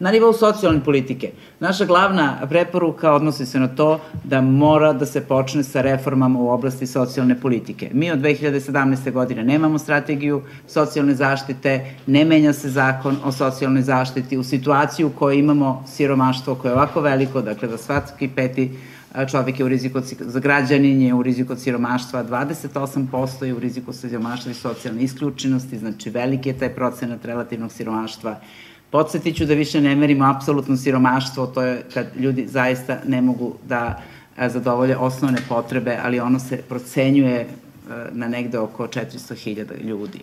Na nivou socijalne politike, naša glavna preporuka odnosi se na to da mora da se počne sa reformama u oblasti socijalne politike. Mi od 2017. godine nemamo strategiju socijalne zaštite, ne menja se zakon o socijalnoj zaštiti u situaciju u kojoj imamo siromaštvo koje je ovako veliko, dakle da svaki peti čovek je u riziku za građanin je u riziku od siromaštva, 28% je u riziku od siromaštva i socijalne isključenosti, znači veliki je taj procenat relativnog siromaštva. Podsjetiću da više ne merimo apsolutno siromaštvo, to je kad ljudi zaista ne mogu da zadovolje osnovne potrebe, ali ono se procenjuje na negde oko 400.000 ljudi.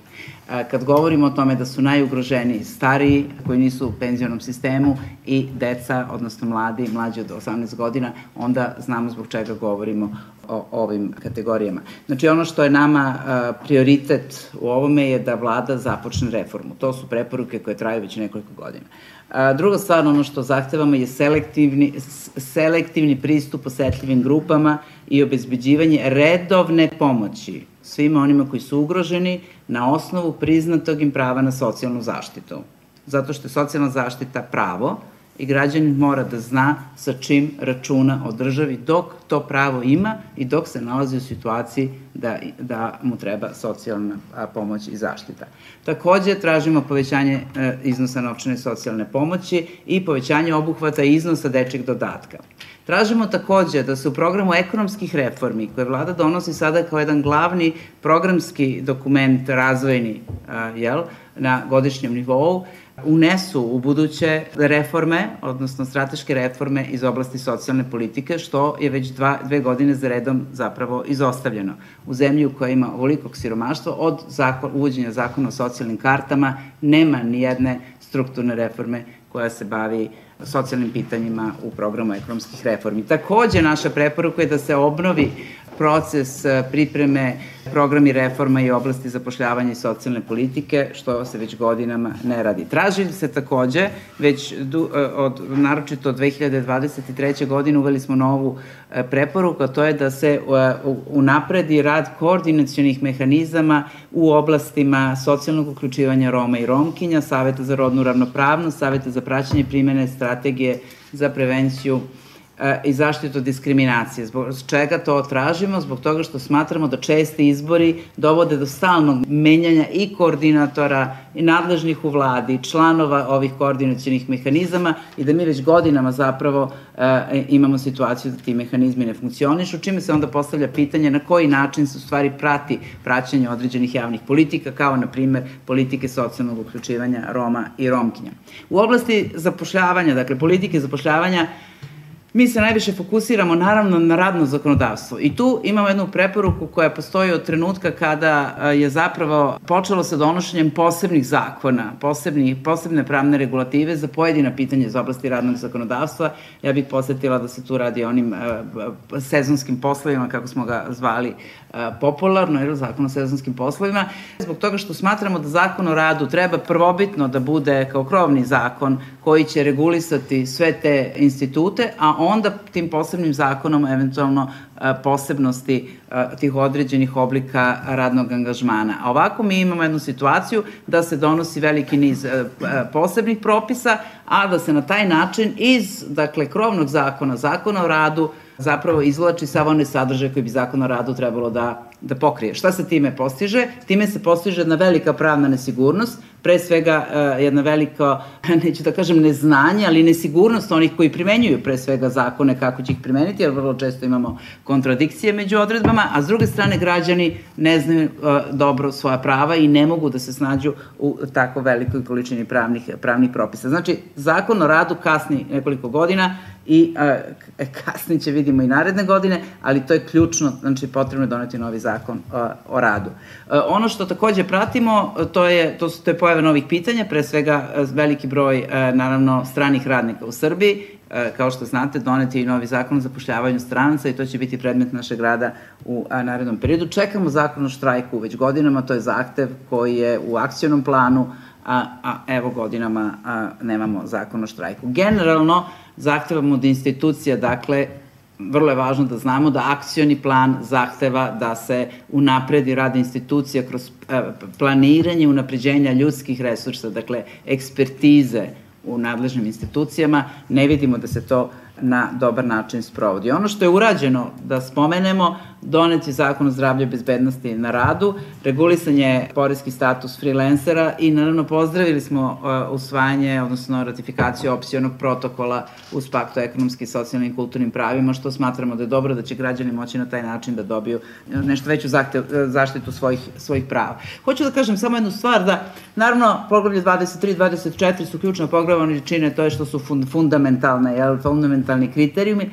Kad govorimo o tome da su najugroženiji stariji koji nisu u penzionom sistemu i deca, odnosno mladi, mlađi od 18 godina, onda znamo zbog čega govorimo o ovim kategorijama. Znači ono što je nama prioritet u ovome je da vlada započne reformu. To su preporuke koje traju već nekoliko godina. A, druga stvar, ono što zahtevamo je selektivni, selektivni pristup osetljivim grupama i obezbeđivanje redovne pomoći svima onima koji su ugroženi na osnovu priznatog im prava na socijalnu zaštitu. Zato što je socijalna zaštita pravo, i građanin mora da zna sa čim računa o državi dok to pravo ima i dok se nalazi u situaciji da, da mu treba socijalna pomoć i zaštita. Takođe, tražimo povećanje e, iznosa novčane socijalne pomoći i povećanje obuhvata iznosa dečeg dodatka. Tražimo takođe da se u programu ekonomskih reformi, koje vlada donosi sada kao jedan glavni programski dokument razvojni, jel, na godišnjem nivou, unesu u buduće reforme, odnosno strateške reforme iz oblasti socijalne politike, što je već dva, dve godine za redom zapravo izostavljeno. U zemlji u kojoj ima ovolikog siromaštva, od zakon, uvođenja zakona o socijalnim kartama, nema ni jedne strukturne reforme koja se bavi socijalnim pitanjima u programu ekonomskih reformi. Takođe, naša preporuka je da se obnovi proces e, pripreme programi reforma i oblasti zapošljavanja i socijalne politike, što se već godinama ne radi. Traži se takođe, već e, od, naročito od 2023. godine uveli smo novu e, preporuku, a to je da se unapredi rad koordinacijonih mehanizama u oblastima socijalnog uključivanja Roma i Romkinja, Saveta za rodnu ravnopravnost, Saveta za praćenje primene strategije za prevenciju i zaštitu diskriminacije. Zbog čega to tražimo? Zbog toga što smatramo da česti izbori dovode do stalnog menjanja i koordinatora i nadležnih u vladi, članova ovih koordinacijenih mehanizama i da mi već godinama zapravo e, imamo situaciju da ti mehanizmi ne funkcionišu, čime se onda postavlja pitanje na koji način se u stvari prati praćenje određenih javnih politika, kao na primer politike socijalnog uključivanja Roma i Romkinja. U oblasti zapošljavanja, dakle politike zapošljavanja, mi se najviše fokusiramo naravno na radno zakonodavstvo i tu imamo jednu preporuku koja postoji od trenutka kada je zapravo počelo sa donošenjem posebnih zakona, posebni, posebne pravne regulative za pojedina pitanja iz oblasti radnog zakonodavstva. Ja bih posetila da se tu radi onim sezonskim poslovima, kako smo ga zvali popularno, jer zakon o sezonskim poslovima, zbog toga što smatramo da zakon o radu treba prvobitno da bude kao krovni zakon koji će regulisati sve te institute, a onda tim posebnim zakonom eventualno e, posebnosti e, tih određenih oblika radnog angažmana. A ovako mi imamo jednu situaciju da se donosi veliki niz e, posebnih propisa, a da se na taj način iz, dakle, krovnog zakona, zakona o radu, zapravo izvlači sav one sadržaje koji bi zakon o radu trebalo da, da pokrije. Šta se time postiže? Time se postiže jedna velika pravna nesigurnost, pre svega uh, jedna velika, neću da kažem neznanje, ali nesigurnost onih koji primenjuju pre svega zakone kako će ih primeniti, jer vrlo često imamo kontradikcije među odredbama, a s druge strane građani ne znaju uh, dobro svoja prava i ne mogu da se snađu u tako velikoj količini pravnih, pravnih propisa. Znači, zakon o radu kasni nekoliko godina, i uh, kasnije će vidimo i naredne godine, ali to je ključno, znači potrebno je doneti novi zakon o radu. Uh, ono što takođe pratimo, to je, to, su, to je pojave novih pitanja, pre svega veliki broj, naravno, stranih radnika u Srbiji, kao što znate, donet je i novi zakon o zapošljavanju stranaca i to će biti predmet našeg rada u narednom periodu. Čekamo zakon o štrajku već godinama, to je zahtev koji je u akcijnom planu, a, a evo godinama a, nemamo zakon o štrajku. Generalno, zahtevamo od institucija, dakle, vrlo je važno da znamo da akcioni plan zahteva da se unapredi rad institucija kroz planiranje unapređenja ljudskih resursa, dakle, ekspertize u nadležnim institucijama, ne vidimo da se to na dobar način sprovodi. Ono što je urađeno, da spomenemo, donet je zakon o zdravlju i bezbednosti na radu, regulisan je poredski status freelancera i naravno pozdravili smo uh, usvajanje, odnosno ratifikaciju opcionog protokola uz paktu ekonomski, socijalnim i kulturnim pravima, što smatramo da je dobro da će građani moći na taj način da dobiju nešto veću zahtev, zaštitu svojih, svojih prava. Hoću da kažem samo jednu stvar, da naravno poglavlje 23 i 24 su ključna poglavljene čine, to je što su fund, fundamentalne, jel, fundamentalni kriterijumi.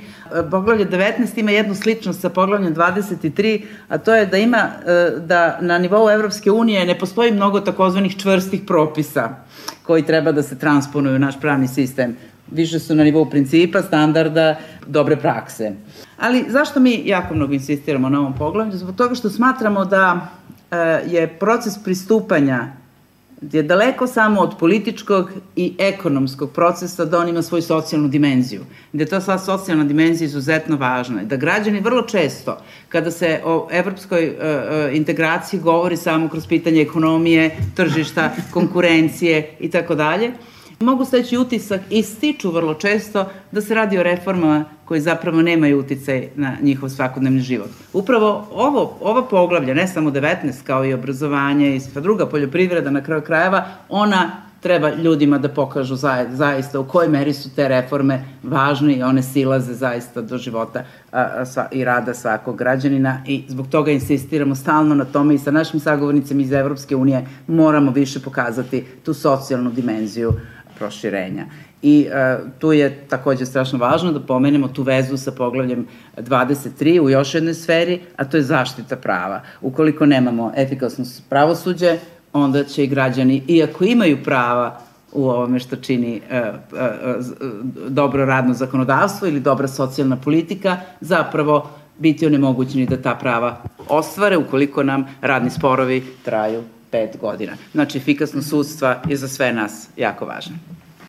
Poglavlje 19 ima jednu sličnost sa poglavljem 23, a to je da ima, da na nivou Evropske unije ne postoji mnogo takozvanih čvrstih propisa koji treba da se transponuju u naš pravni sistem. Više su na nivou principa, standarda, dobre prakse. Ali zašto mi jako mnogo insistiramo na ovom poglavlju? Zbog toga što smatramo da je proces pristupanja je daleko samo od političkog i ekonomskog procesa da on ima svoju socijalnu dimenziju. Je to sva socijalna dimenzija izuzetno važna. Da građani vrlo često, kada se o evropskoj uh, integraciji govori samo kroz pitanje ekonomije, tržišta, konkurencije i tako dalje, mogu steći utisak i stiču vrlo često da se radi o reformama koji zapravo nemaju uticaj na njihov svakodnevni život. Upravo ovo, ova poglavlja, ne samo 19, kao i obrazovanje i sva druga poljoprivreda na kraju krajeva, ona treba ljudima da pokažu zaista u kojoj meri su te reforme važne i one silaze zaista do života a, sva, i rada svakog građanina i zbog toga insistiramo stalno na tome i sa našim sagovornicima iz Evropske unije moramo više pokazati tu socijalnu dimenziju proširenja. I uh, tu je takođe strašno važno da pomenemo tu vezu sa poglavljem 23 u još jednoj sferi, a to je zaštita prava. Ukoliko nemamo efikasno pravosuđe, onda će i građani, iako imaju prava u ovome što čini uh, uh, dobro radno zakonodavstvo ili dobra socijalna politika, zapravo biti onemogućeni da ta prava ostvare ukoliko nam radni sporovi traju pet godina. Znači, efikasnost sudstva je za sve nas jako važna.